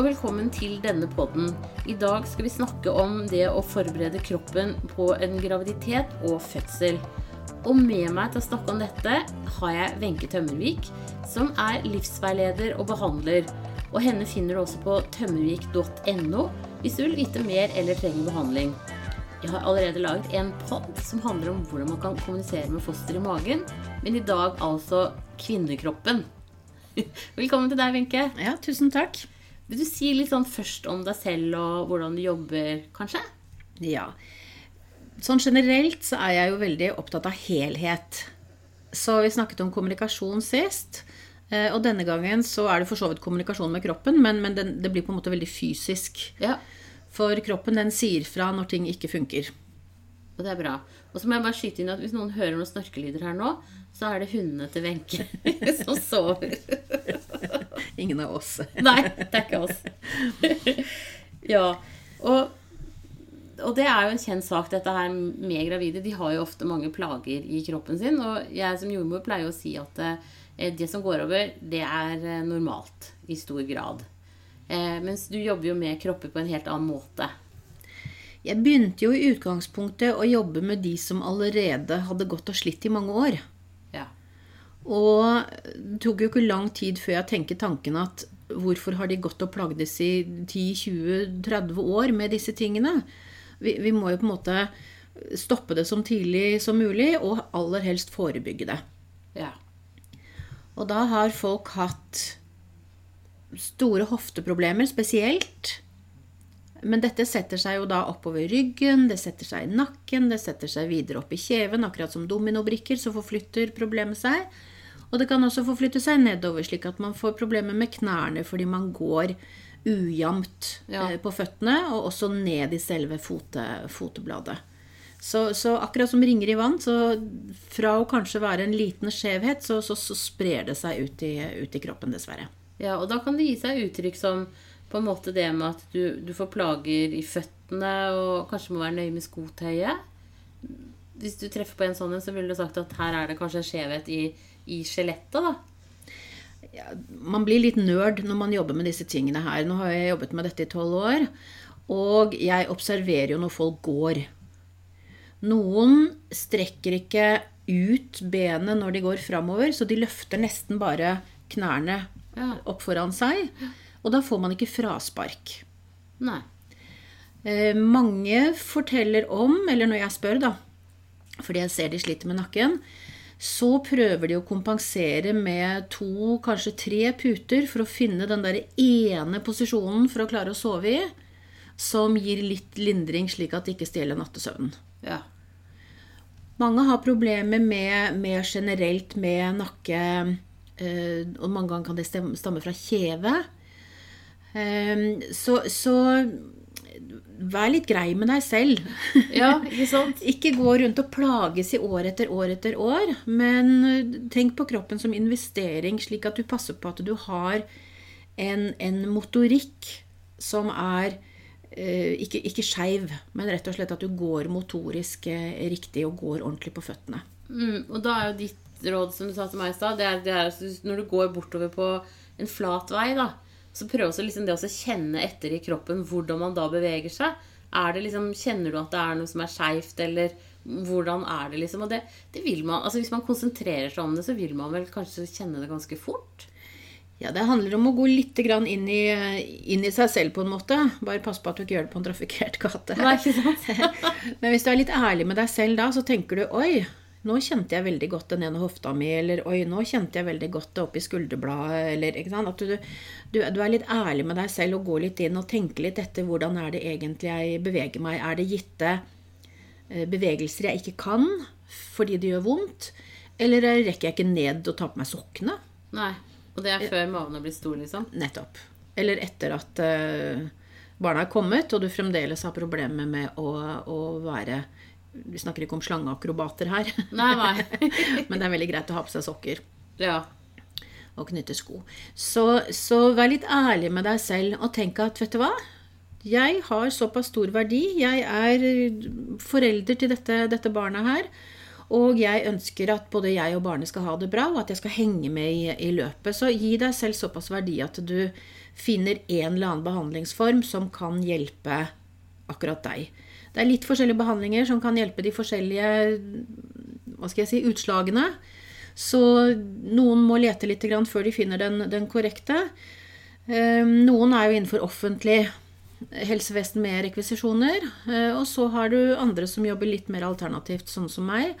og velkommen til denne podden. I dag skal vi snakke om det å forberede kroppen på en graviditet og fødsel. Og med meg til å snakke om dette har jeg Wenche Tømmervik, som er livsveileder og behandler. Og henne finner du også på tømmervik.no hvis du vil vite mer eller trenger behandling. Jeg har allerede laget en pod som handler om hvordan man kan kommunisere med foster i magen, men i dag altså kvinnekroppen. Velkommen til deg, Wenche. Ja, tusen takk. Vil du si litt sånn først om deg selv og hvordan du jobber, kanskje? Ja. Sånn generelt så er jeg jo veldig opptatt av helhet. Så vi snakket om kommunikasjon sist. Eh, og denne gangen så er det for så vidt kommunikasjon med kroppen, men, men den, det blir på en måte veldig fysisk. Ja. For kroppen den sier fra når ting ikke funker. Og det er bra. Og så må jeg bare skyte inn at hvis noen hører noen snorkelyder her nå, så er det hundene til Wenche som sover. Ingen av oss. Nei, det er ikke oss. ja. Og, og, det er jo en kjent sak, dette her med gravide. De har jo ofte mange plager i kroppen sin. Og jeg som jordmor pleier å si at eh, det som går over, det er eh, normalt i stor grad. Eh, mens du jobber jo med kropper på en helt annen måte. Jeg begynte jo i utgangspunktet å jobbe med de som allerede hadde gått og slitt i mange år. Og det tok jo ikke lang tid før jeg tenker tanken at hvorfor har de gått og plagdes i 10-20-30 år med disse tingene? Vi, vi, må jo på en måte stoppe det som tidlig som mulig, og aller helst forebygge det. Ja. Og da har folk hatt store hofteproblemer spesielt. Men dette setter seg jo da oppover ryggen, det setter seg i nakken, det setter seg videre opp i kjeven, akkurat som dominobrikker, så forflytter problemet seg. Og det kan også forflytte seg nedover, slik at man får problemer med knærne fordi man går ujevnt Ja. eh, på føttene, og også ned i selve fote, fotebladet. Så, så akkurat som ringer i vann, så fra å kanskje være en liten skjevhet, så, så, så sprer det seg ut i, ut i kroppen, dessverre. Ja, og da kan det gi seg uttrykk som på en måte det med at du, du får plager i føttene og kanskje må være nøye med skotøyet. Hvis du treffer på en sånn en, så ville du sagt at her er det kanskje en skjevhet i, i skjelettet, da. man blir litt nerd når man jobber med disse tingene her. Nå har jeg jobbet med dette i tolv år, og jeg observerer jo når folk går. Noen strekker ikke ut benet når de går framover, så de løfter nesten bare knærne opp foran seg. Og da får man ikke fraspark. Nei. Eh, mange forteller om, eller når jeg spør, da, fordi jeg ser de sliter med nakken, så prøver de å kompensere med to, kanskje tre puter for å finne den der ene posisjonen for å klare å sove i, som gir litt lindring, slik at det ikke stjeler nattesøvnen. Ja. Mange har problemer med, med generelt med nakke, eh, og mange ganger kan det stemme, stamme fra kjeve. Eh, så, så vær litt grei med deg selv. ja, ikke sant? Ikke gå rundt og plages i år etter år etter år, men eh, tenk på kroppen som investering, slik at du passer på at du har en, en motorikk som er eh, ikke, ikke skeiv, men rett og slett at du går motorisk eh, riktig og går ordentlig på føttene. Mm, og da er jo ditt råd, som du sa til meg i stad, det er, det er når du går bortover på en flat vei, da, så prøv også liksom det å kjenne etter i kroppen hvordan man da beveger seg. Er det liksom, Kjenner du at det er noe som er skeivt, eller hvordan er det liksom? Og det, det vil man, altså Hvis man konsentrerer seg om det, så vil man vel kanskje kjenne det ganske fort. Ja, Det handler om å gå litt grann inn i, inn i seg selv, på en måte. Bare pass på at du ikke gjør det på en trafikkert gate. Nei, ikke sant? Men hvis du er litt ærlig med deg selv da, så tenker du oi, nå kjente jeg veldig godt den ene hofta mi, eller oi, nå kjente jeg veldig godt det oppi skulderbladet, eller ikke sant. At du, du, du er litt ærlig med deg selv og går litt inn og tenker litt etter hvordan er det egentlig jeg beveger meg. Er det gitte eh, bevegelser jeg ikke kan fordi det gjør vondt? Eller rekker jeg ikke ned og ta på meg sokkene? Nei. Og det er før magen har blitt stor, liksom? Nettopp. Eller etter at uh, barna er kommet, og du fremdeles har problemer med å, å være Vi snakker ikke om slangeakrobater her, Nei, nei. men det er veldig greit å ha på seg sokker ja. og knytte sko. Så, så vær litt ærlig med deg selv og tenk at vet du hva? Jeg har såpass stor verdi. Jeg er forelder til dette, dette barnet her. Og jeg ønsker at både jeg og barnet skal ha det bra, og at jeg skal henge med i, i løpet. Så gi deg selv såpass verdi at du finner en eller annen behandlingsform som kan hjelpe akkurat deg. Det er litt forskjellige behandlinger som kan hjelpe de forskjellige hva skal jeg si, utslagene. Så noen må lete litt før de finner den, den korrekte. Ehm, noen er jo innenfor offentlig helsevesen med rekvisisjoner. Eh, og så har du andre som jobber litt mer alternativt, sånn som meg.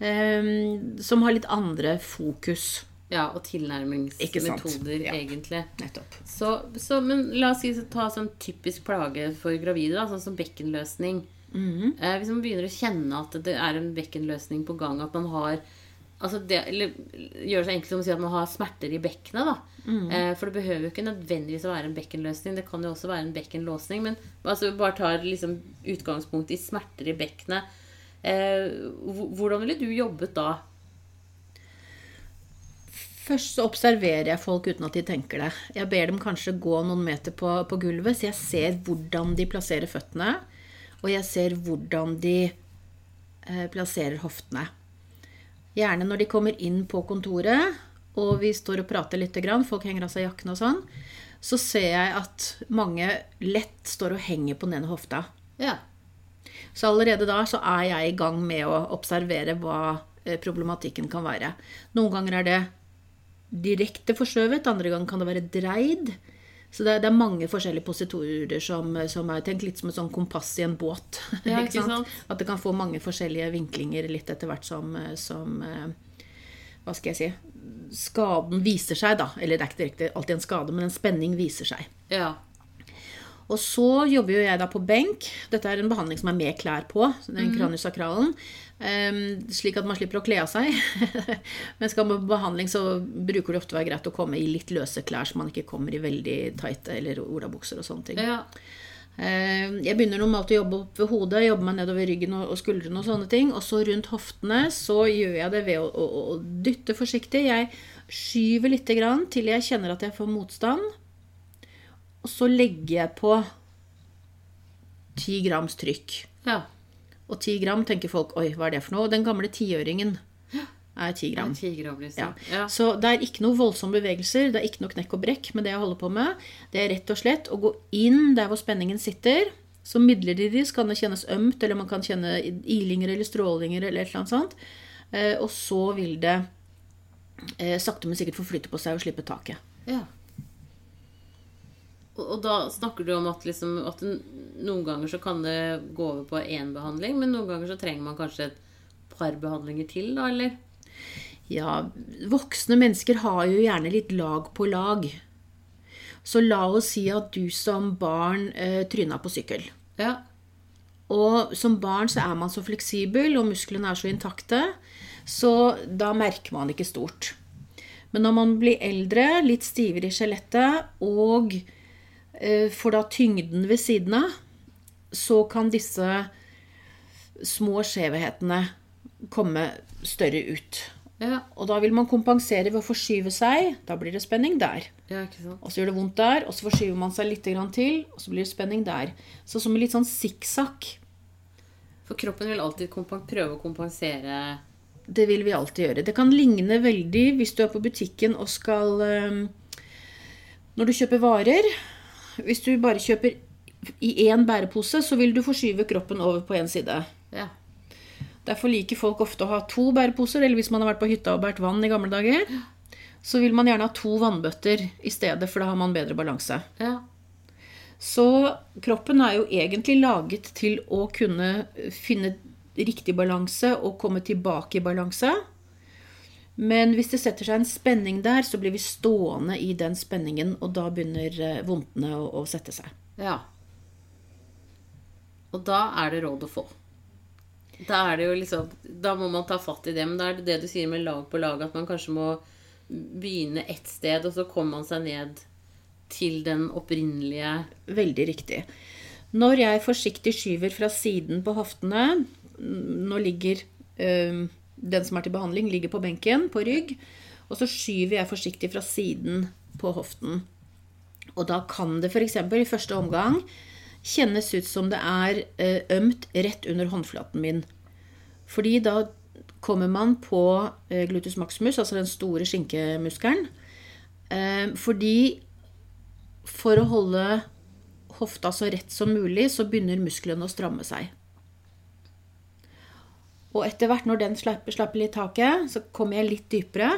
Ehm, som har litt andre fokus. Ja, og tilnærmingsmetoder, ja. egentlig. Nettopp. Så, så, men la oss si, ta sånn typisk plage for gravide, da, sånn som bekkenløsning. Mm -hmm. eh, hvis man begynner å kjenne at det er en bekkenløsning på gang, at man har altså det, Eller gjør det så enkelt som å si at man har smerter i bekkenet. da. Mm. Eh, for det behøver jo ikke nødvendigvis å være en bekkenløsning. Det kan jo også være en bekkenlåsning. Men altså, bare tar liksom utgangspunkt i smerter i bekkenet. Eh, hvordan ville du jobbet da? Først så observerer jeg folk uten at de tenker det. Jeg ber dem kanskje gå noen meter på, på gulvet, så jeg ser hvordan de plasserer føttene. Og jeg ser hvordan de eh, plasserer hoftene. Gjerne når de kommer inn på kontoret, og vi står og prater litt, folk henger av seg jakken og sånn, så ser jeg at mange lett står og henger på den ene hofta. Ja. Så allerede da så er jeg i gang med å observere hva eh, problematikken kan være. Noen ganger er det direkte forskjøvet, andre gang kan det være dreid. Så det det er, mange forskjellige positorer som, som, er tenkt litt som et sånn kompass i en båt. Ja, ikke sant? At det kan få mange forskjellige vinklinger litt etter hvert som, som eh, Hva skal jeg si Skaden viser seg, da. Eller det er ikke direkte alltid en skade, men en spenning viser seg. Ja. Og så jobber jo jeg da på benk. Dette er en behandling som er med klær på. den kranusakralen. Um, slik at man slipper å kle av seg. Men skal man på behandling, så bruker det ofte å være greit å komme i litt løse klær, så man ikke kommer i veldig tighte eller olabukser og sånne ting. Ja. Jeg begynner normalt å jobbe opp ved hodet, jobbe meg nedover ryggen og, skuldrene og sånne ting. Og så rundt hoftene så gjør jeg det ved å, å, å dytte forsiktig. Jeg skyver litt grann til jeg kjenner at jeg får motstand. Og så legger jeg på 10 grams trykk. Ja. Og 10 gram tenker folk Oi, hva er det for noe? Den gamle tiøringen er 10 gram. Er 10 gram liksom. ja. Ja. Så det er ikke noe voldsomme bevegelser. Det er ikke noe knekk og brekk med det jeg holder på med. Det er rett og slett å gå inn der hvor spenningen sitter. Så midlertidig kan det kjennes ømt, eller man kan kjenne ilinger eller strålinger eller et eller annet sånt. Eh, og så vil det eh, sakte, men sikkert få flytte på seg og slippe taket. Ja. Og da snakker du om at, liksom, at noen ganger så kan det gå over på én behandling, men noen ganger så trenger man kanskje et par behandlinger til, da, eller? Ja, voksne mennesker har jo gjerne litt lag på lag. Så la oss si at du som barn eh, tryna på sykkel. Ja. Og som barn så er man så fleksibel, og musklene er så intakte, så da merker man ikke stort. Men når man blir eldre, litt stivere i skjelettet og for da tyngden ved siden av, så kan disse små skjevhetene komme større ut. Ja. Og da vil man kompensere ved å forskyve seg. Da blir det spenning der. Ja, og så gjør det vondt der, og så forskyver man seg litt til, og så blir det spenning der. Så som en litt sånn sikksakk. For kroppen vil alltid prøve å kompensere Det vil vi alltid gjøre. Det kan ligne veldig hvis du er på butikken og skal um, Når du kjøper varer, hvis du bare kjøper i én bærepose, så vil du forskyve kroppen over på én side. Ja. Derfor liker folk ofte å ha to bæreposer, eller hvis man har vært på hytta og båret vann i gamle dager, så vil man gjerne ha to vannbøtter i stedet, for da har man bedre balanse. Ja. Så kroppen er jo egentlig laget til å kunne finne riktig balanse og komme tilbake i balanse. Men hvis det setter seg en spenning der, så blir vi stående i den spenningen, og da begynner eh, vondtene å, å sette seg. Ja. Og da er det råd å få. Da er det jo liksom Da må man ta fatt i det. Men da er det det du sier med lag på lag, at man kanskje må begynne ett sted, og så kommer man seg ned til den opprinnelige Veldig riktig. Når jeg forsiktig skyver fra siden på hoftene Nå ligger øh, den som er til behandling, ligger på benken på rygg. Og så skyver jeg forsiktig fra siden på hoften. Og da kan det f.eks. i første omgang kjennes ut som det er eh, ømt rett under håndflaten min. Fordi da kommer man på eh, glutus maximus, altså den store skinkemuskelen. Eh, fordi for å holde hofta så rett som mulig, så begynner musklene å stramme seg. Og etter hvert, når den slapper, slapper litt taket, så kommer jeg litt dypere.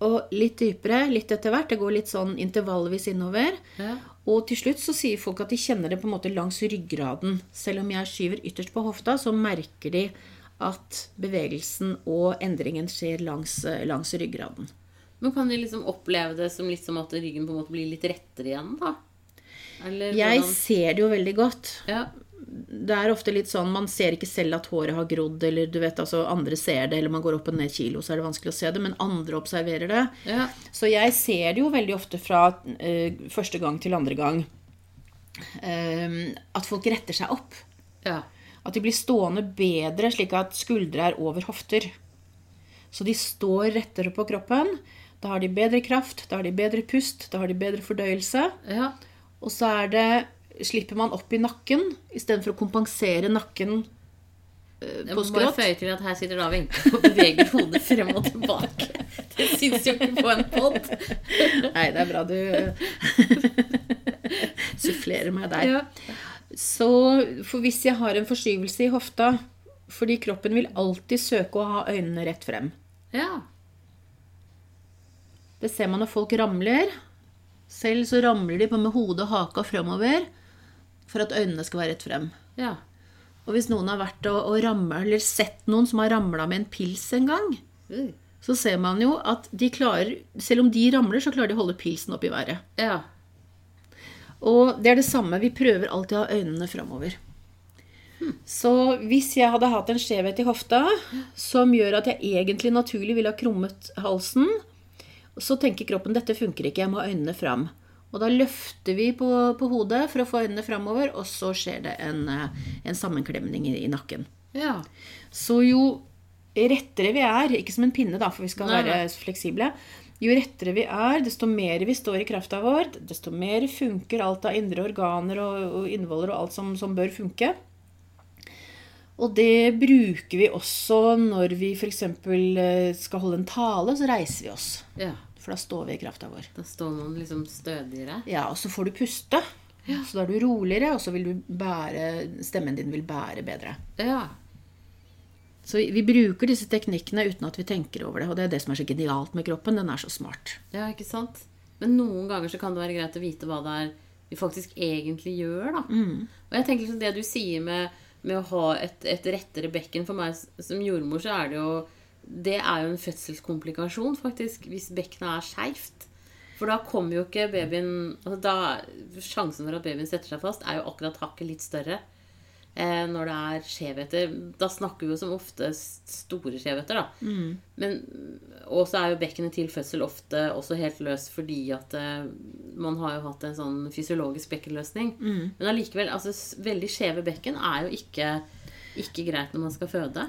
Og litt dypere, litt etter hvert. Det går litt sånn intervallvis innover. Ja. Og til slutt så sier folk at de kjenner det på en måte langs ryggraden. Selv om jeg skyver ytterst på hofta, så merker de at bevegelsen og endringen skjer langs, langs ryggraden. Men kan de liksom oppleve det som litt som at ryggen på en måte blir litt rettere igjen, da? Eller Jeg hvordan- ser det jo veldig godt. Ja. Det er ofte litt sånn, Man ser ikke selv at håret har grodd, eller du vet, altså andre ser det, eller man går opp og ned kilo, så er det vanskelig å se det, men andre observerer det. Ja. Så jeg ser det jo veldig ofte fra uh, første gang til andre gang uh, at folk retter seg opp. ja. At de blir stående bedre, slik at skuldre er over hofter. Så de står rettere på kroppen. Da har de bedre kraft, da har de bedre pust, da har de bedre fordøyelse. ja. Og så er det, slipper man opp i nakken istedenfor å kompensere nakken eh, Jeg på må bare skrått. føye til at her sitter da Wenche og beveger hodet frem og tilbake. Det syns jo ikke på en pod. Nei, det er bra du sufflerer meg der. Ja. Så for hvis jeg har en forskyvelse i hofta Fordi kroppen vil alltid søke å ha øynene rett frem. ja. Det ser man når folk ramler. Selv så ramler de på med hodet og haka fremover for at øynene skal være rett frem. Ja. Og hvis noen har vært og, og ramlet, eller sett noen som har ramla med en pils en gang, mm. så ser man jo at de klarer Selv om de ramler, så klarer de å holde pilsen opp i været. Ja. Og det er det samme. Vi prøver alltid å ha øynene framover. Så hvis jeg hadde hatt en skjevhet i hofta som gjør at jeg egentlig naturlig ville ha krummet halsen, så tenker kroppen dette funker ikke, jeg må ha øynene fram. Og da løfter vi på, på hodet for å få øynene framover, og så skjer det en, eh, en sammenklemning i, i nakken. Ja. Så jo rettere vi er, ikke som en pinne, da, for vi skal Nei, være fleksible Jo rettere vi er, desto mer vi står i krafta vår, desto mer funker alt av indre organer og, og innvoller og alt som, som bør funke. Og det bruker vi også når vi f.eks. skal holde en tale, så reiser vi oss. ja. For da står vi i krafta vår. Da står man liksom stødigere. Ja, og så får du puste. Så da er du roligere, og så vil du bære Stemmen din vil bære bedre. Ja. Så vi, vi bruker disse teknikkene uten at vi tenker over det. Og det er det som er så genialt med kroppen. Den er så smart. Ja, ikke sant? Men noen ganger så kan det være greit å vite hva det er vi faktisk egentlig gjør, da. Og jeg tenker liksom det du sier med, med å ha et, et rettere bekken For meg som jordmor så er det jo Det er jo en fødselskomplikasjon, faktisk, hvis bekkenet er skeivt. For da kommer jo ikke babyen altså da, Sjansen for at babyen setter seg fast, er jo akkurat hakket litt større. Eh, når det er skjevheter. Da snakker vi jo som ofte store skjevheter, da. Men, og så er jo bekkenet til fødsel ofte også helt løs fordi at eh, man har jo hatt en sånn fysiologisk bekkenløsning. Men allikevel, altså veldig skjeve bekken er jo ikke, ikke greit når man skal føde.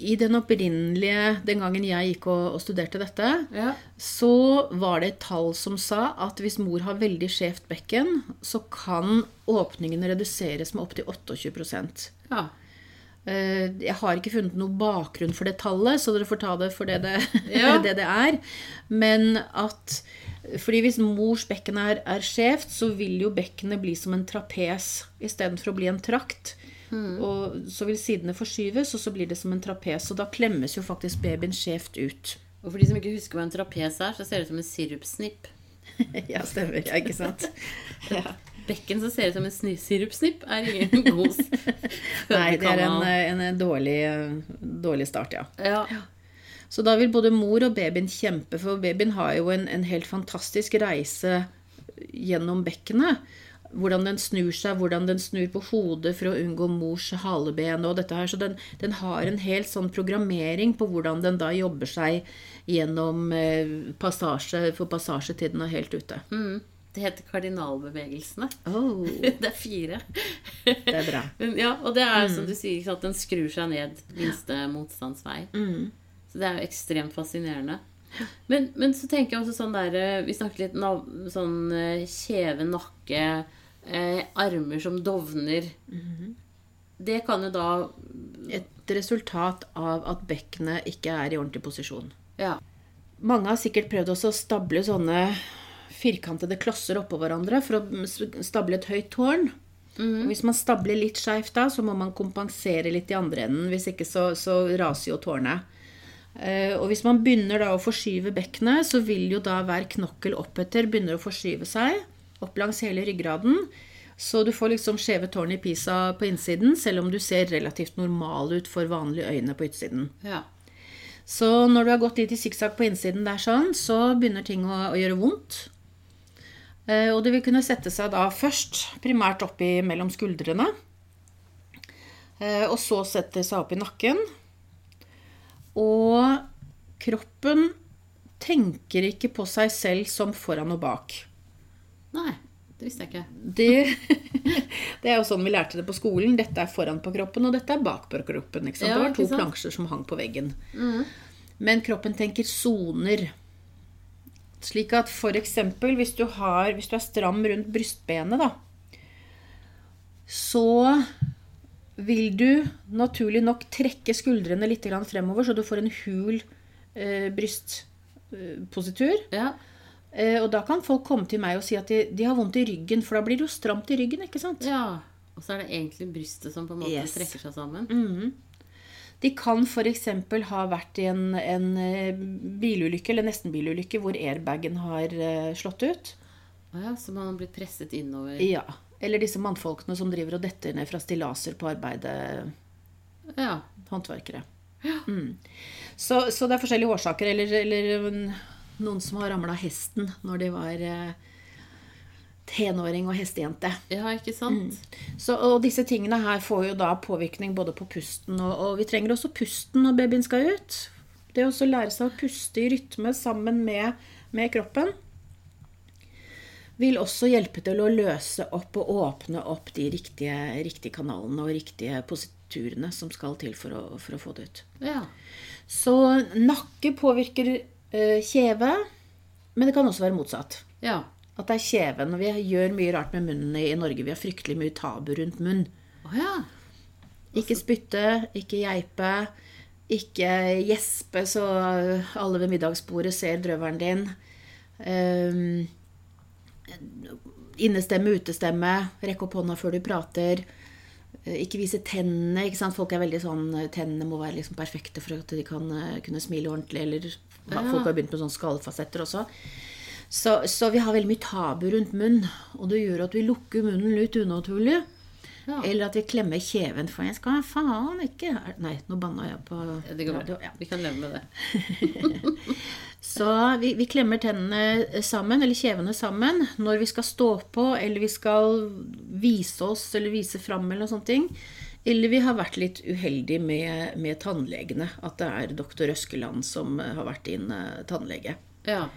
I den opprinnelige Den gangen jeg gikk og, og studerte dette, Ja. så var det et tall som sa at hvis mor har veldig skjevt bekken, så kan åpningene reduseres med opptil 28 ja. Eh, Jeg har ikke funnet noe bakgrunn for det tallet, så dere får ta det for det det, Ja. det, det er. Men at fordi hvis mors bekken er, er skjevt, så vil jo bekkenet bli som en trapes istedenfor å bli en trakt. Og så vil sidene forskyves, og så blir det som en trapes. Og da klemmes jo faktisk babyen skjevt ut. Og for de som ikke husker hva en trapes er, så ser det ut som en sirupsnipp. ja, stemmer. Ja, ikke sant? Ja. Bekken som ser ut som en sirupsnipp, er ingen god Nei, det er en, en dårlig, dårlig start, ja. Ja. Så da vil både mor og babyen kjempe, for babyen har jo en, en helt fantastisk reise gjennom bekkenet. Hvordan den snur seg, hvordan den snur på hodet for å unngå mors haleben og dette her. Så den, den har en helt sånn programmering på hvordan den da jobber seg gjennom eh, passasje, for passasjetiden og helt ute. Mm. Det heter kardinalbevegelsene. Oh, Det er fire. det er bra. Ja, og det er som du sier, sant, den skrur seg ned minste motstandsvei. Så det er jo ekstremt fascinerende. Men, men så tenker jeg også sånn der eh, Vi snakket litt om sånn eh, kjeve, nakke, eh, armer som dovner. Det kan jo da Et resultat av at bekkenet ikke er i ordentlig posisjon. Ja. Mange har sikkert prøvd også å stable sånne firkantede klosser oppå hverandre for å stable et høyt tårn. Og hvis man stabler litt skeivt da, så må man kompensere litt i andre enden. Hvis ikke så, så raser jo tårnet. Uh, og hvis man begynner da å forskyve bekkenet, så vil jo da hver knokkel oppetter begynner å forskyve seg opp langs hele ryggraden. Så du får liksom skjeve tårn i Pisa på innsiden, selv om du ser relativt normal ut for vanlige øyne på utsiden. Ja. Så når du har gått litt i sikksakk på innsiden der sånn, så begynner ting å, å gjøre vondt. Eh, og det vil kunne sette seg da først primært oppi mellom skuldrene. Eh, og så sette seg opp i nakken. Og kroppen tenker ikke på seg selv som foran og bak. Nei, det visste jeg ikke. Det, det er jo sånn vi lærte det på skolen. Dette er foran på kroppen, og dette er bak på kroppen. Ja, det var to plansjer som hang på veggen. Men kroppen tenker soner. Slik at eksempel hvis du, har, hvis du er stram rundt brystbenet, da, så vil du naturlig nok trekke skuldrene litt fremover, så du får en hul eh, brystpositur. Ja. Eh, og da kan folk komme til meg og si at de, de har vondt i ryggen, for da blir det jo stramt i ryggen. ikke sant? ja. Og så er det egentlig brystet som på en måte Yes. trekker seg sammen. De kan f.eks. ha vært i en, en eh, bilulykke, eller nesten bilulykke, hvor airbagen har eh, slått ut. Ja, så man har blitt presset innover. Ja. Eller disse mannfolkene som driver og detter ned fra stillaser på arbeidet. Ja. Håndverkere. Mm. Så, så det er forskjellige årsaker. Eller, eller noen som har ramla hesten når de var eh, tenåring og hestejente. ja, ikke sant? Så, og disse tingene her får jo da påvirkning både på pusten, og, og vi trenger også pusten når babyen skal ut. Det å lære seg å puste i rytme sammen med, med kroppen vil også hjelpe til å løse opp og åpne opp de riktige, riktige kanalene og riktige positurene som skal til for å, for å få det ut. Ja. Så nakke påvirker kjeve, men det kan også være motsatt. Ja. At det er kjeven. og Vi gjør mye rart med munnen i Norge. Vi har fryktelig mye tabu rundt munn. Oh, ja. Ikke spytte, ikke geipe, ikke gjespe så alle ved middagsbordet ser drøveren din. Um, innestemme, utestemme, rekke opp hånda før du prater. Eh, Ikke vise tennene. ikke? Folk er veldig sånn, Tennene må være liksom perfekte for at de kan eh, kunne smile ordentlig. Eller folk har begynt med sånne skallfasetter også. Så, så vi har veldig mye tabu rundt munnen. Og det gjør at vi lukker munnen litt unaturlig. Ja. Eller at vi klemmer kjeven, for jeg skal faen ikke Nei, nå banna jeg på Ja, Det går bra. ja. Vi kan leve med det. Så vi, vi klemmer tennene sammen, eller kjevene sammen, når vi skal stå på, eller vi skal vise oss, eller vise fram, eller noen sånne ting. Eller vi har vært litt uheldige med, med tannlegene. At det er doktor Øskeland som har vært din eh, tannlege. Ja.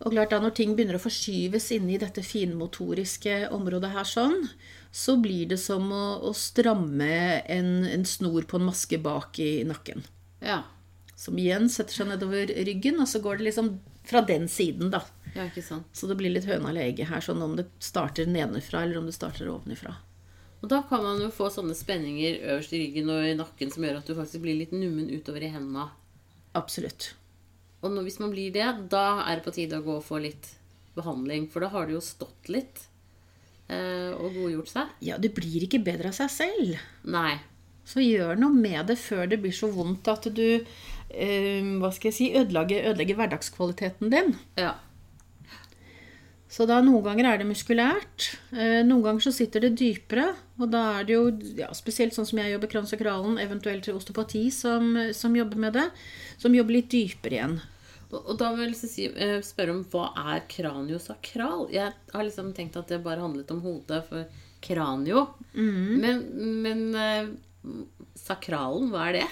Og klart da Når ting begynner å forskyves inni dette finmotoriske området her sånn, så blir det som å, å stramme en, en snor på en maske bak i nakken. Ja. Som igjen setter seg nedover ryggen, og så går det liksom fra den siden, da. Ja, ikke sant. Så det blir litt høna eller egget her, sånn om det starter nedenfra eller om det starter ovenfra. Og da kan man jo få sånne spenninger øverst i ryggen og i nakken som gjør at du faktisk blir litt nummen utover i hendene. Absolutt. Og når, hvis man blir det, da er det på tide å gå og få litt behandling. For da har det jo stått litt eh, og godgjort seg. Ja, det blir ikke bedre av seg selv. Nei. Så gjør noe med det før det blir så vondt at du eh, hva skal jeg si, ødelegger, ødelegger hverdagskvaliteten din. Ja. Så da noen ganger er det muskulært, eh, noen ganger så sitter det dypere. Og da er det jo, ja, spesielt sånn som jeg jobber kransakralen, eventuelt osteopati, som, som jobber med det, som jobber litt dypere igjen. Og, og da vil jeg eh, spørre om hva er kraniosakral? Jeg har liksom tenkt at det bare handlet om hodet for kranio. Men, men eh, sakralen, hva er det?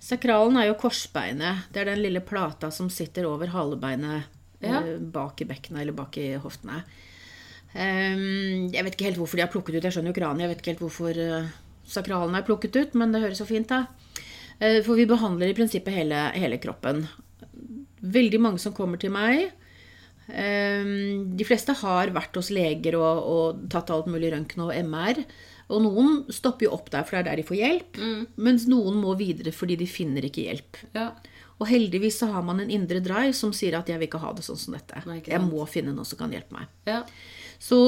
Sakralen er jo korsbeinet. Det er den lille plata som sitter over halebeinet Ja. eh, bak i bekkenet eller bak i hoftene. Ehm, jeg vet ikke helt hvorfor de har plukket ut Jeg skjønner jo kranen, jeg vet ikke helt hvorfor eh, sakralen er plukket ut, men det høres så fint da. Eh, for vi behandler i prinsippet hele, hele kroppen. Veldig mange som kommer til meg. ehm, de fleste har vært hos leger og, og tatt alt mulig røntgen og MR. Og noen stopper jo opp der, for det er der de får hjelp. Mens noen må videre fordi de finner ikke hjelp. Ja. Og heldigvis så har man en indre drive som sier at 'jeg vil ikke ha det sånn som dette'. Nei, jeg må finne noe som kan hjelpe meg. Ja. Så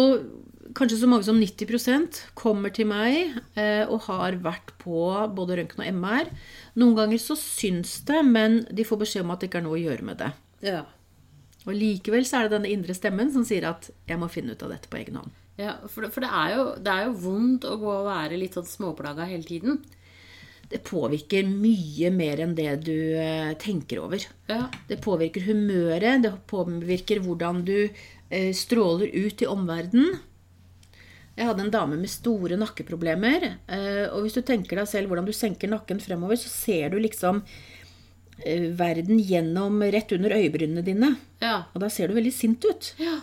kanskje så mange som 90% kommer til meg eh, og har vært på både røntgen og MR. Noen ganger så syns det, men de får beskjed om at det ikke er noe å gjøre med det. Ja. Og likevel så er det denne indre stemmen som sier at 'jeg må finne ut av dette på egen hånd'. ja for, det, for det, er jo, det er jo vondt å gå og være litt sånn småplaga hele tiden. Det påvirker mye mer enn det du eh, tenker over. Ja. Det påvirker humøret, det påvirker hvordan du stråler ut i omverdenen. Jeg hadde en dame med store nakkeproblemer. eh, Og hvis du tenker deg selv hvordan du senker nakken fremover, så ser du liksom eh, verden gjennom rett under øyebrynene dine. Ja. Og da ser du veldig sint ut. Ja.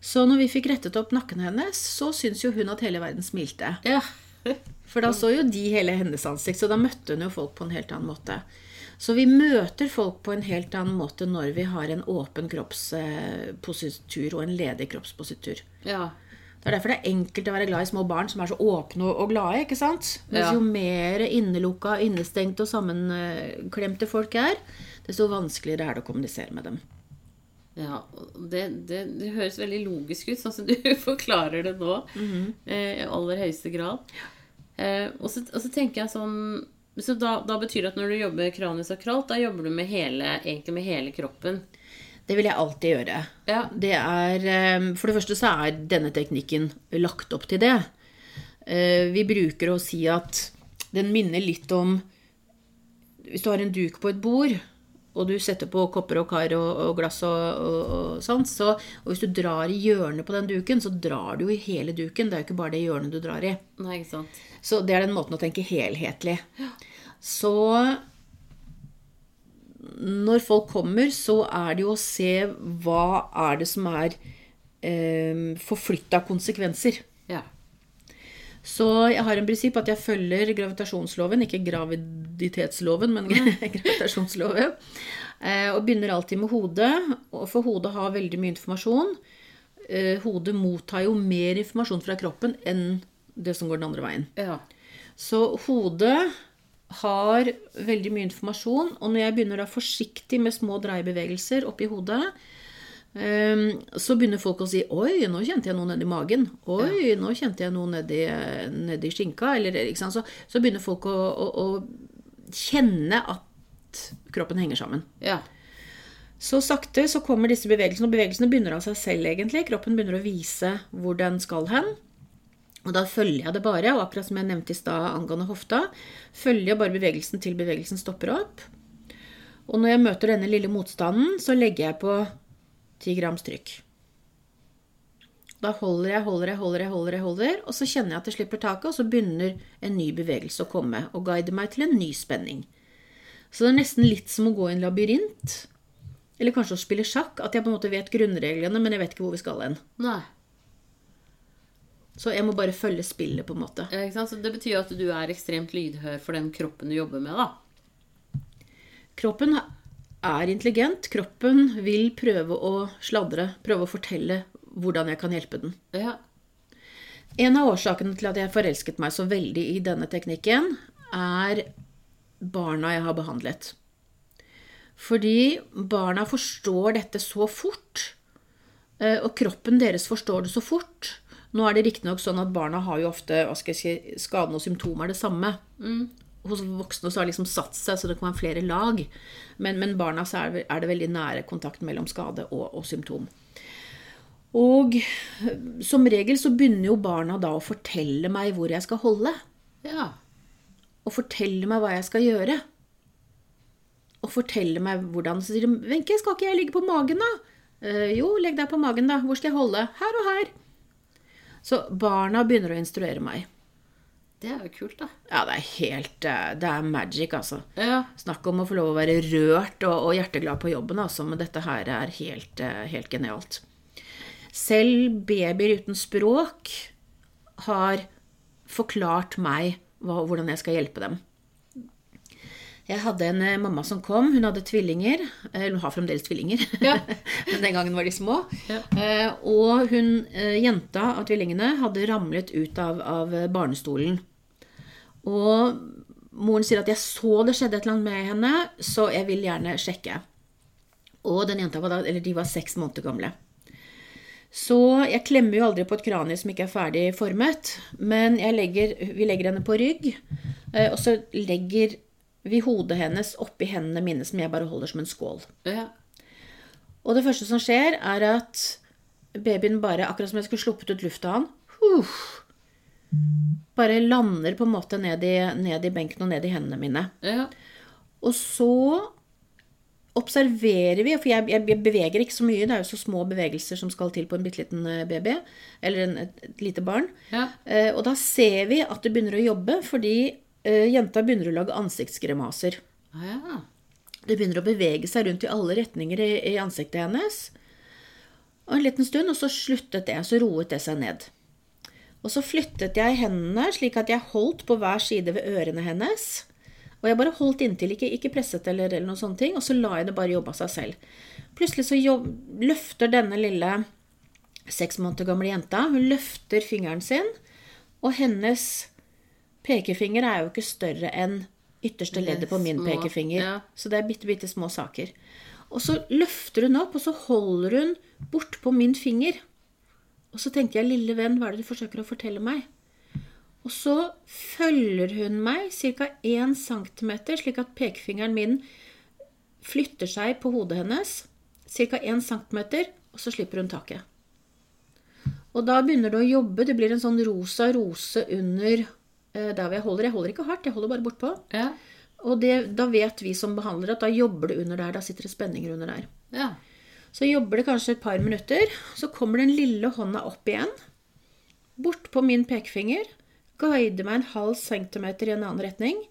Så når vi fikk rettet opp nakken hennes, så syns jo hun at hele verden smilte. ja. For da så jo de hele hennes ansikt, så da møtte hun jo folk på en helt annen måte. Så vi møter folk på en helt annen måte når vi har en åpen kroppspositur og en ledig kroppspositur. ja. Det er derfor det er enkelt å være glad i små barn som er så åpne og glade. ikke sant? Mens Ja. jo mer innelukka, innestengte og sammenklemte folk er, desto vanskeligere er det å kommunisere med dem. Ja, det, det, det høres veldig logisk ut, sånn som du forklarer det nå. eh, I aller høyeste grad. Eh, og, så, og så tenker jeg sånn Så da, da betyr det at når du jobber kraniosakralt, da jobber du med hele, egentlig med hele kroppen. Det vil jeg alltid gjøre. Ja. Det er, eh, for det første så er denne teknikken lagt opp til det. Eh, Vi bruker å si at den minner litt om Hvis du har en duk på et bord, og du setter på kopper og kar og, og glass og, og, og sånt, så, og hvis du drar i hjørnet på den duken, så drar du i hele duken. Det er jo ikke bare det hjørnet du drar i. Nei, ikke sant. Så det er den måten å tenke helhetlig. Så når folk kommer, så er det jo å se hva er det som er eh, forflytta konsekvenser. Ja. Så jeg har en prinsipp at jeg følger gravitasjonsloven, ikke graviditetsloven, men gravitasjonsloven. Eh, og begynner alltid med hodet, for hodet har veldig mye informasjon. Eh, hodet mottar jo mer informasjon fra kroppen enn det som går den andre veien. Ja. Så hodet har veldig mye informasjon, og når jeg begynner da forsiktig med små dreiebevegelser oppi hodet, ehm, så begynner folk å si 'oi, nå kjente jeg noe nedi magen'. 'Oi, nå kjente jeg noe nedi, nedi skinka'. Eller? Så, så begynner folk å, å, å kjenne at kroppen henger sammen. Ja. Så sakte så kommer disse bevegelsene, og bevegelsene begynner av seg selv, egentlig. Kroppen begynner å vise hvor den skal hen. Og da følger jeg det bare, og akkurat som jeg nevnte i stad angående hofta, følger jeg bare bevegelsen til bevegelsen stopper opp. Og når jeg møter denne lille motstanden, så legger jeg på 10 grams trykk. Da holder jeg, holder jeg, holder jeg, holder jeg, holder, og så kjenner jeg at det slipper taket, og så begynner en ny bevegelse å komme og guide meg til en ny spenning. Så det er nesten litt som å gå i en labyrint. Eller kanskje å spille sjakk. At jeg på en måte vet grunnreglene, men jeg vet ikke hvor vi skal hen. Nei. Så jeg må bare følge spillet, på en måte. Ja? Så det betyr at du er ekstremt lydhør for den kroppen du jobber med, da. Kroppen er intelligent. Kroppen vil prøve å sladre, prøve å fortelle hvordan jeg kan hjelpe den. Ja. En av årsakene til at jeg forelsket meg så veldig i denne teknikken, er barna jeg har behandlet. Fordi barna forstår dette så fort, eh, og kroppen deres forstår det så fort. Nå er det riktignok sånn at barna har jo ofte hva skal jeg si, skadene og symptomer er det samme. Hos voksne så har det liksom satt seg, så det kan være flere lag. Men, men barna så er det, er det veldig nære kontakt mellom skade og, og symptom. Og som regel så begynner jo barna da å fortelle meg hvor jeg skal holde. Ja. Og fortelle meg hva jeg skal gjøre. Og fortelle meg hvordan Så sier de 'Wenche, skal ikke jeg ligge på magen, da?' «Eh, jo, legg deg på magen, da. Hvor skal jeg holde? Her og her. Så barna begynner å instruere meg. Det er jo kult, da. Ja, det er helt eh, Det er magic, altså. Ja. Snakk om å få lov å være rørt og, og hjerteglad på jobben, altså. Men dette her er helt, eh, helt genialt. Selv babyer uten språk har forklart meg hva, hvordan jeg skal hjelpe dem. Jeg hadde en eh, mamma som kom. Hun hadde tvillinger. Eh, Hun har fremdeles tvillinger, Ja. men den gangen var de små. Ja. Eh, Og hun, jenta av tvillingene hadde ramlet ut av, av barnestolen. Og moren sier at 'jeg så det skjedde et eller annet med henne, så jeg vil gjerne sjekke'. Og den jenta var da, eller de var seks måneder gamle. Så jeg klemmer jo aldri på et kranium som ikke er ferdig formet. Men legger, vi legger henne på rygg, og så legger vi hodet hennes oppi hendene mine, som jeg bare holder som en skål. Ja. Og det første som skjer, er at babyen bare, akkurat som jeg skulle sluppet ut lufta av han, uh, bare lander på en måte ned i, ned i benken og ned i hendene mine. Ja. Og så observerer vi, for jeg, jeg beveger ikke så mye, det er jo så små bevegelser som skal til på en bitte liten eh, baby, eller en, et, et lite barn. Ja. Eh, og da ser vi at det begynner å jobbe, fordi jenta begynner å lage ansiktsgremaser. Ah, ja. Det begynner å bevege seg rundt i alle retninger i, i ansiktet hennes. Og en liten stund, og så sluttet det, så roet det seg ned. Og så flyttet jeg hendene slik at jeg holdt på hver side ved ørene hennes. Og jeg bare holdt inntil, ikke, ikke presset eller, eller noen sånne ting, og så la jeg det bare jobbe av seg selv. Plutselig så jobb, løfter denne lille seks måneder gamle jenta, hun løfter fingeren sin, og hennes pekefinger er jo ikke større enn ytterste leddet på min pekefinger. ja. Så det er bitte, bitte små saker. Og så løfter hun opp, og så holder hun bort på min finger. Og så tenker jeg, lille venn, hva er det du forsøker å fortelle meg? Og så følger hun meg ca. 1 cm, slik at pekefingeren min flytter seg på hodet hennes. Ca. 1 cm, og så slipper hun taket. Og da begynner det å jobbe. Det blir en sånn rosa rose under der hvor jeg holder. Jeg holder ikke hardt, jeg holder bare bortpå. Ja. Og det, da vet vi som behandlere at da jobber det under der. Da sitter det spenninger under der. ja. Så jobber det kanskje et par minutter. Så kommer den lille hånda opp igjen. Bort på min pekefinger. Guider meg en halv centimeter i en annen retning.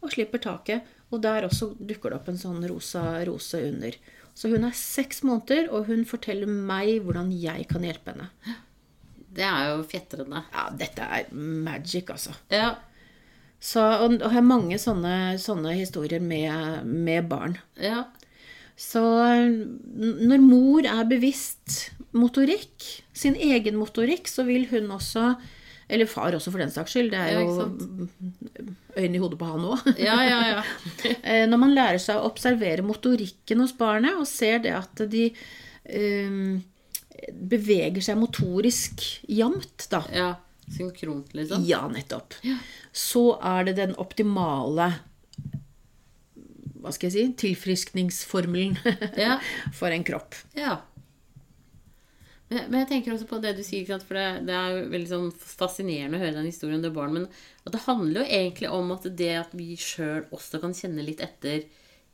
Og slipper taket. Og der også dukker det opp en sånn rosa rose under. Så hun er seks måneder, og hun forteller meg hvordan jeg kan hjelpe henne. Det er jo fjetrende. Ja, dette er magic, altså. Ja. Så, og og jeg har mange sånne, sånne historier med, med barn. Ja. Så når mor er bevisst motorikk, sin egen motorikk, så vil hun også Eller far også, for den saks skyld. Det er jo øyne i hodet på han òg. Ja, ja, ja. Eh, Når man lærer seg å observere motorikken hos barnet, og ser det at de eh, beveger seg motorisk jevnt, da. ja. Synkront, liksom. Ja, nettopp. Så er det den optimale hva skal jeg si, tilfriskningsformelen Ja. for en kropp. Ja. Men, men jeg tenker også på det du sier, for det, det er veldig sånn fascinerende å høre den historien om det barnet, men at det handler jo egentlig om at det at vi sjøl også kan kjenne litt etter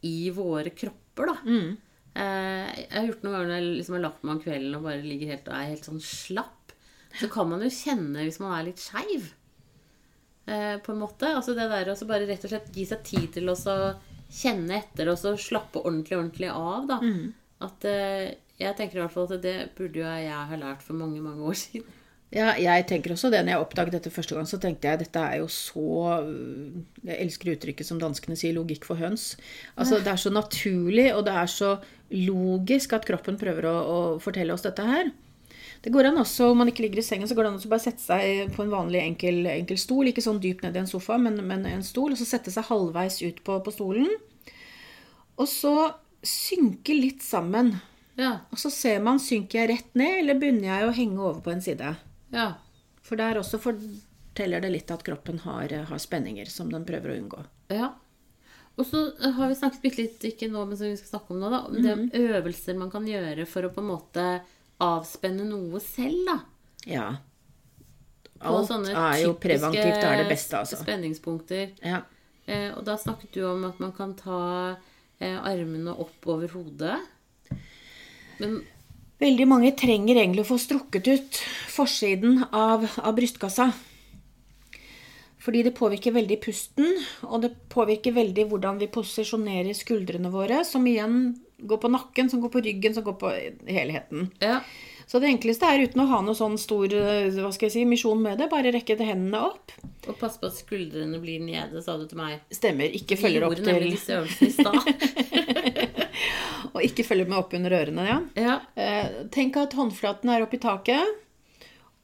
i våre kropper, da. Eh, jeg har gjort noen ganger når jeg liksom har lagt meg om kvelden og bare ligger helt og er helt sånn slapp, så kan man jo kjenne hvis man er litt skeiv. Eh, på en måte. Altså det der å bare rett og slett gi seg tid til å kjenne etter og så slappe ordentlig, ordentlig av, da. At eh, jeg tenker i hvert fall at det burde jo jeg ha lært for mange, mange år siden. Ja, jeg tenker også det. Når jeg oppdaget dette første gang, så tenkte jeg dette er jo så Jeg elsker uttrykket som danskene sier 'logikk for høns'. Altså, Det er så naturlig, og det er så logisk at kroppen prøver å, å fortelle oss dette her. Det går an også, Om man ikke ligger i sengen, så går det an å bare sette seg på en vanlig enkel, enkel stol. Ikke sånn dypt ned i en sofa, men, men en stol. Og så sette seg halvveis ut på, på stolen. Og så synke litt sammen. Ja. Og så ser man synker jeg rett ned, eller begynner jeg å henge over på en side. Ja. For der også forteller det litt at kroppen har, har spenninger som den prøver å unngå. ja. Og så har vi snakket litt litt, ikke nå, men som vi skal snakke om nå, da, om det øvelser man kan gjøre for å på en måte avspenne noe selv, da. Ja. Alt er jo preventivt, er det beste, altså. Spenningspunkter. Ja. Eh, og da snakket du om at man kan ta eh, armene opp over hodet. Men Veldig mange trenger egentlig å få strukket ut forsiden av, av brystkassa. Fordi det påvirker veldig pusten, og det påvirker veldig hvordan vi posisjonerer skuldrene våre, som igjen går på nakken, som går på ryggen, som går på helheten. ja. Så det enkleste er uten å ha noe sånn stor eh, hva skal jeg si, misjon med det, bare rekke hendene opp. Og pass på at skuldrene blir nede, sa du til meg. Stemmer. Ikke følger opp til disse øvelsene i stad. Og ikke følger med opp under ørene, ja. Ja. Eh, tenk at håndflaten er oppe i taket.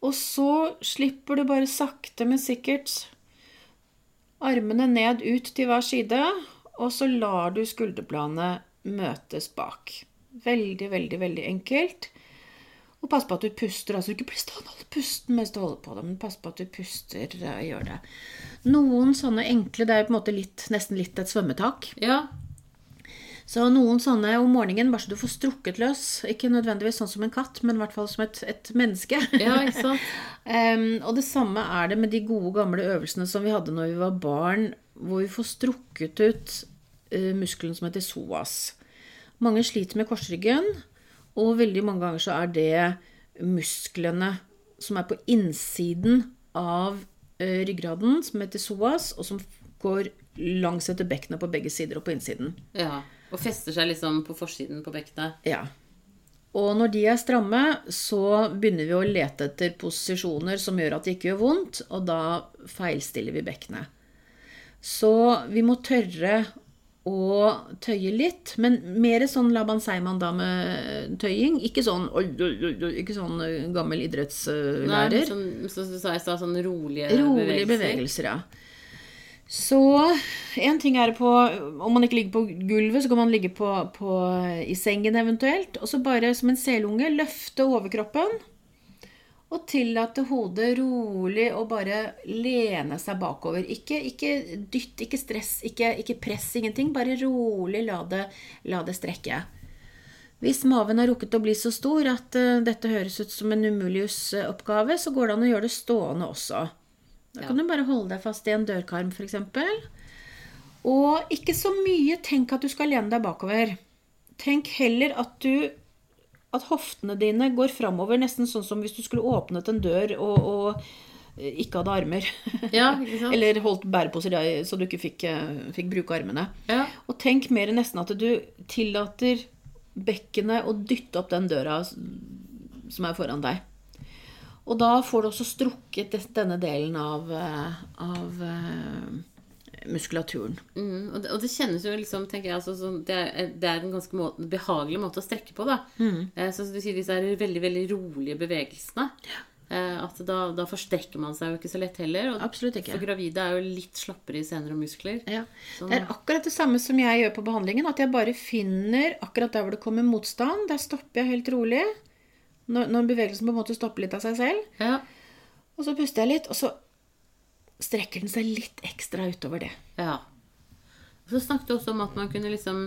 Og så slipper du bare sakte, men sikkert armene ned ut til hver side. Og så lar du skulderbladene møtes bak. Veldig, veldig, veldig enkelt. Og pass på at du puster. altså Ikke bli stående og holde pusten mens du holder på det, men pass på at du puster. og Gjør det. Noen sånne enkle Det er på en måte litt, nesten litt et svømmetak. ja. Så noen sånne om morgenen, bare så du får strukket løs. Ikke nødvendigvis sånn som en katt, men i hvert fall som et, et menneske. Ja, ikke sant? um, og det samme er det med de gode, gamle øvelsene som vi hadde når vi var barn, hvor vi får strukket ut uh, muskelen som heter psoas. Mange sliter med korsryggen, og veldig mange ganger så er det musklene som er på innsiden av uh, ryggraden, som heter psoas, og som går langs etter bekkenet på begge sider og på innsiden. Ja. Og fester seg liksom på forsiden på bekkenet. Ja. Og når de er stramme, så begynner vi å lete etter posisjoner som gjør at det ikke gjør vondt, og da feilstiller vi bekkenet. Så vi må tørre å tøye litt, men mer sånn Laban Seiman-dame-tøying. Ikke sånn ikke sånn eh, gammel Nei, idrettslærer. sånn, som du sa i stad, sånn rolige, Rolige bevegelser, ja. Så en ting er på Om man ikke ligger på gulvet, så kan man ligge på, på, i sengen eventuelt. Og så bare som en selunge løfte overkroppen. Og tillate hodet rolig å bare lene seg bakover. Ikke, ikke dytt, ikke stress, ikke, ikke press, ingenting. Bare rolig la det, la det strekke. Hvis maven har rukket å bli så stor at eh, dette høres ut som en umulighetsoppgave, så går det an å gjøre det stående også. Da kan du bare holde deg fast i en dørkarm, f.eks. Og ikke så mye tenk at du skal lene deg bakover. Tenk heller at du at hoftene dine går framover, nesten sånn som hvis du skulle åpnet en dør og, og ikke hadde armer. Ja, ikke sant? Eller holdt bæreposer så du ikke fikk, eh, fikk bruke armene. Ja. Og tenk mer nesten at du tillater bekkenet å dytte opp den døra som er foran deg. Og da får du også strukket denne delen av, eh, av eh, muskulaturen. Mm, og, det, og det kjennes jo liksom, tenker jeg, altså, sånn, det, er, det er en ganske må, behagelig måte å strekke på. da. Eh, så du sier, disse er veldig veldig rolige bevegelsene. Eh, at da, da forstrekker man seg jo ikke så lett heller. Og Absolutt ikke. For gravide er jo litt slappere i sener og muskler. Ja. Sånn. Det er akkurat det samme som jeg gjør på behandlingen. At jeg bare finner akkurat der hvor det kommer motstand. Der stopper jeg helt rolig. Når, når bevegelsen på en måte stopper litt av seg selv. Ja. Og så puster jeg litt, og så strekker den seg litt ekstra utover det. ja. Og så snakket du også om at man kunne liksom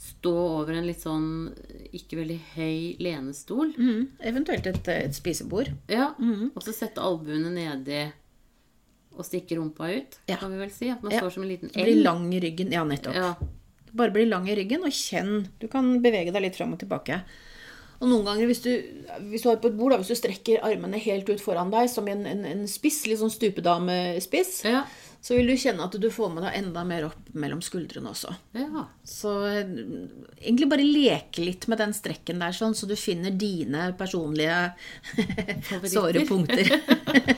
stå over en litt sånn ikke veldig høy lenestol. Mm. Eventuelt et, et spisebord. Ja. Og så sette albuene nedi og stikke rumpa ut, Ja. kan vi vel si. At man Ja. står som en liten Bli L. lang i ryggen. Ja, nettopp. Ja. Bare bli lang i ryggen, og kjenn. Du kan bevege deg litt fram og tilbake. Og noen ganger hvis du, hvis du har på et bord, da, hvis du strekker armene helt ut foran deg som en, en, en spiss, litt sånn stupedamespiss, Ja. så vil du kjenne at du får med deg enda mer opp mellom skuldrene også. ja. Så eh, egentlig bare leke litt med den strekken der, sånn, så du finner dine personlige såre punkter.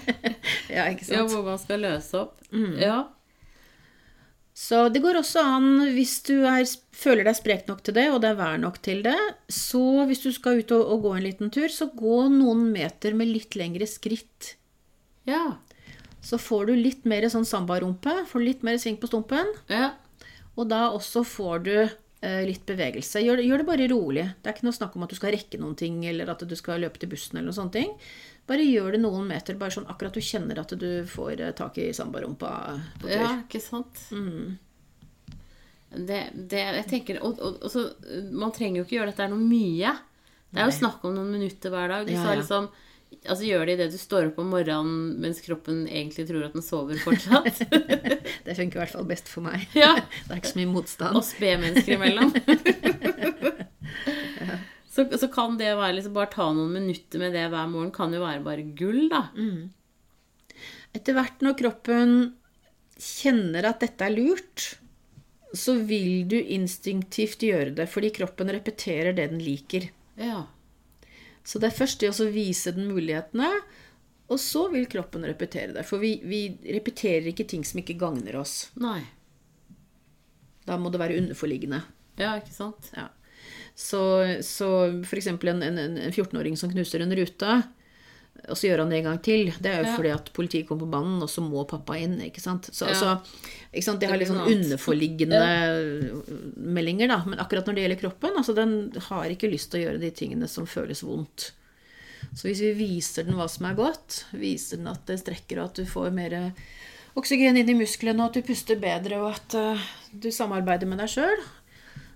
ja, ikke sant? Ja, hvor man skal løse opp. Mm. Ja. Så det går også an, hvis du er, føler deg sprek nok til det, og det er vær nok til det, så hvis du skal ut og, og gå en liten tur, så gå noen meter med litt lengre skritt. Ja. Så får du litt mer sånn sambarumpe, får litt mer sving på stumpen, ja. og da også får du eh, litt bevegelse. Gjør, gjør det bare rolig. Det er ikke noe snakk om at du skal rekke noen ting, eller at du skal løpe til bussen, eller noen sånne ting. Bare gjør det noen meter, bare sånn akkurat du kjenner at du får eh, tak i sambarumpa på tur. Ja, ikke sant? Mm. Det, det, jeg tenker, og, og, og så, Man trenger jo ikke gjøre dette noe mye. Det er jo snakk om noen minutter hver dag. Du Ja, ja. liksom Altså Gjør det idet du står opp om morgenen mens kroppen egentlig tror at den sover fortsatt. Det funker i hvert fall best for meg. ja, Det er ikke så mye motstand. Oss B-mennesker imellom. så, så kan det være liksom bare ta noen minutter med det hver morgen, kan jo være bare gull, da. Etter hvert når kroppen kjenner at dette er lurt, så vil du instinktivt gjøre det, fordi kroppen repeterer det den liker. Ja. Så det er først det å vise den mulighetene, og så vil kroppen repetere det. For vi, vi repeterer ikke ting som ikke gagner oss. Nei. Da må det være underforliggende. Ja, ikke sant? Ja. Så, så eksempel en, en, en 14-åring som knuser en rute, og så gjør han det en gang til. Det er jo Ja. fordi at politiet kom på banen, og så må pappa inn. ikke sant? Så, Ja. så ikke sant? De har litt sånn underforliggende ja. meldinger, da. Men akkurat når det gjelder kroppen, altså den har ikke lyst til å gjøre de tingene som føles vondt. Så hvis vi viser den hva som er godt, viser den at det strekker, og at du får mer oksygen inn i musklene, og at du puster bedre, og at uh, du samarbeider med deg sjøl,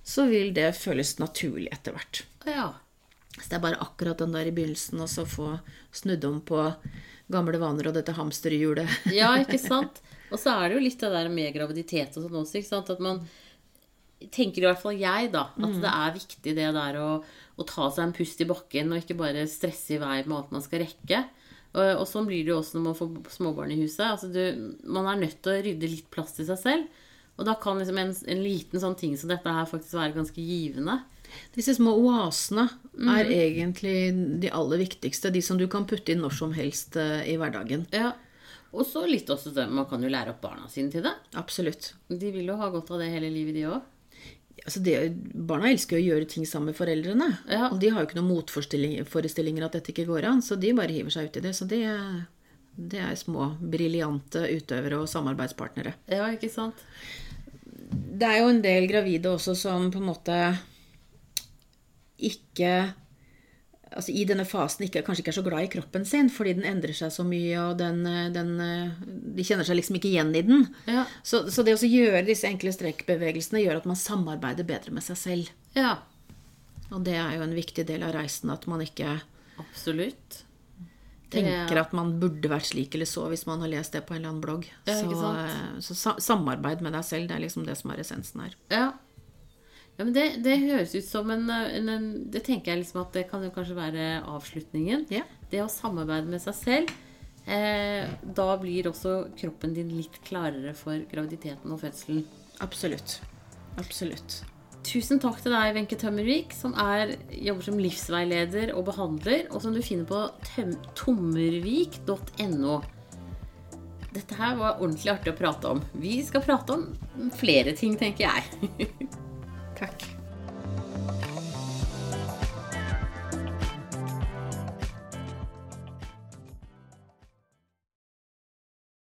så vil det føles naturlig etter hvert. Ja. Så det er bare akkurat den der i begynnelsen, og så få snudd om på gamle vaner og dette hamsterhjulet. Ja, ikke sant? Og så er det jo litt det der med graviditet og sånn også, ikke sant? At man tenker i hvert fall jeg, da, at det er viktig det der å, å ta seg en pust i bakken og ikke bare stresse i vei med alt man skal rekke. Og, og sånn blir det jo også når man får småbarn i huset. Altså du, man er nødt til å rydde litt plass til seg selv. Og da kan liksom en, en liten sånn ting som dette her faktisk være ganske givende. Disse små oasene er egentlig de aller viktigste. De som du kan putte inn når som helst eh, i hverdagen. Ja. Og så litt også det, man kan jo lære opp barna sine til det. Absolutt. De vil jo ha godt av det hele livet, de òg. Altså det, barna elsker jo å gjøre ting sammen med foreldrene. Ja. Og de har jo ikke noen motforestillinger at dette ikke går an, så de bare hiver seg ut i det. Så det, det er små, briljante utøvere og samarbeidspartnere. Ja, ikke sant? Det er jo en del gravide også som på en måte ikke Altså i denne fasen ikke, kanskje ikke er så glad i kroppen sin fordi den endrer seg så mye, og den, den, de kjenner seg liksom ikke igjen i den. Ja. Så, så det å gjøre disse enkle strekkbevegelsene gjør at man samarbeider bedre med seg selv. Ja, Og det er jo en viktig del av reisen at man ikke absolutt. Tenker at man burde vært slik eller så hvis man har lest det på en eller annen blogg. Ja, så eh, så samarbeid med deg selv, det er liksom det som er essensen her. Ja. ja men det, det høres ut som en, en, en Det tenker jeg liksom at det kan jo kanskje være avslutningen. Ja. Det å samarbeide med seg selv. Eh, da blir også kroppen din litt klarere for graviditeten og fødselen. Absolutt. Absolutt. Tusen takk til deg, Wenche Tømmervik, som er, jobber som livsveileder og behandler, og som du finner på tommervik.no. Dette her var ordentlig artig å prate om. Vi skal prate om flere ting, tenker jeg. Takk.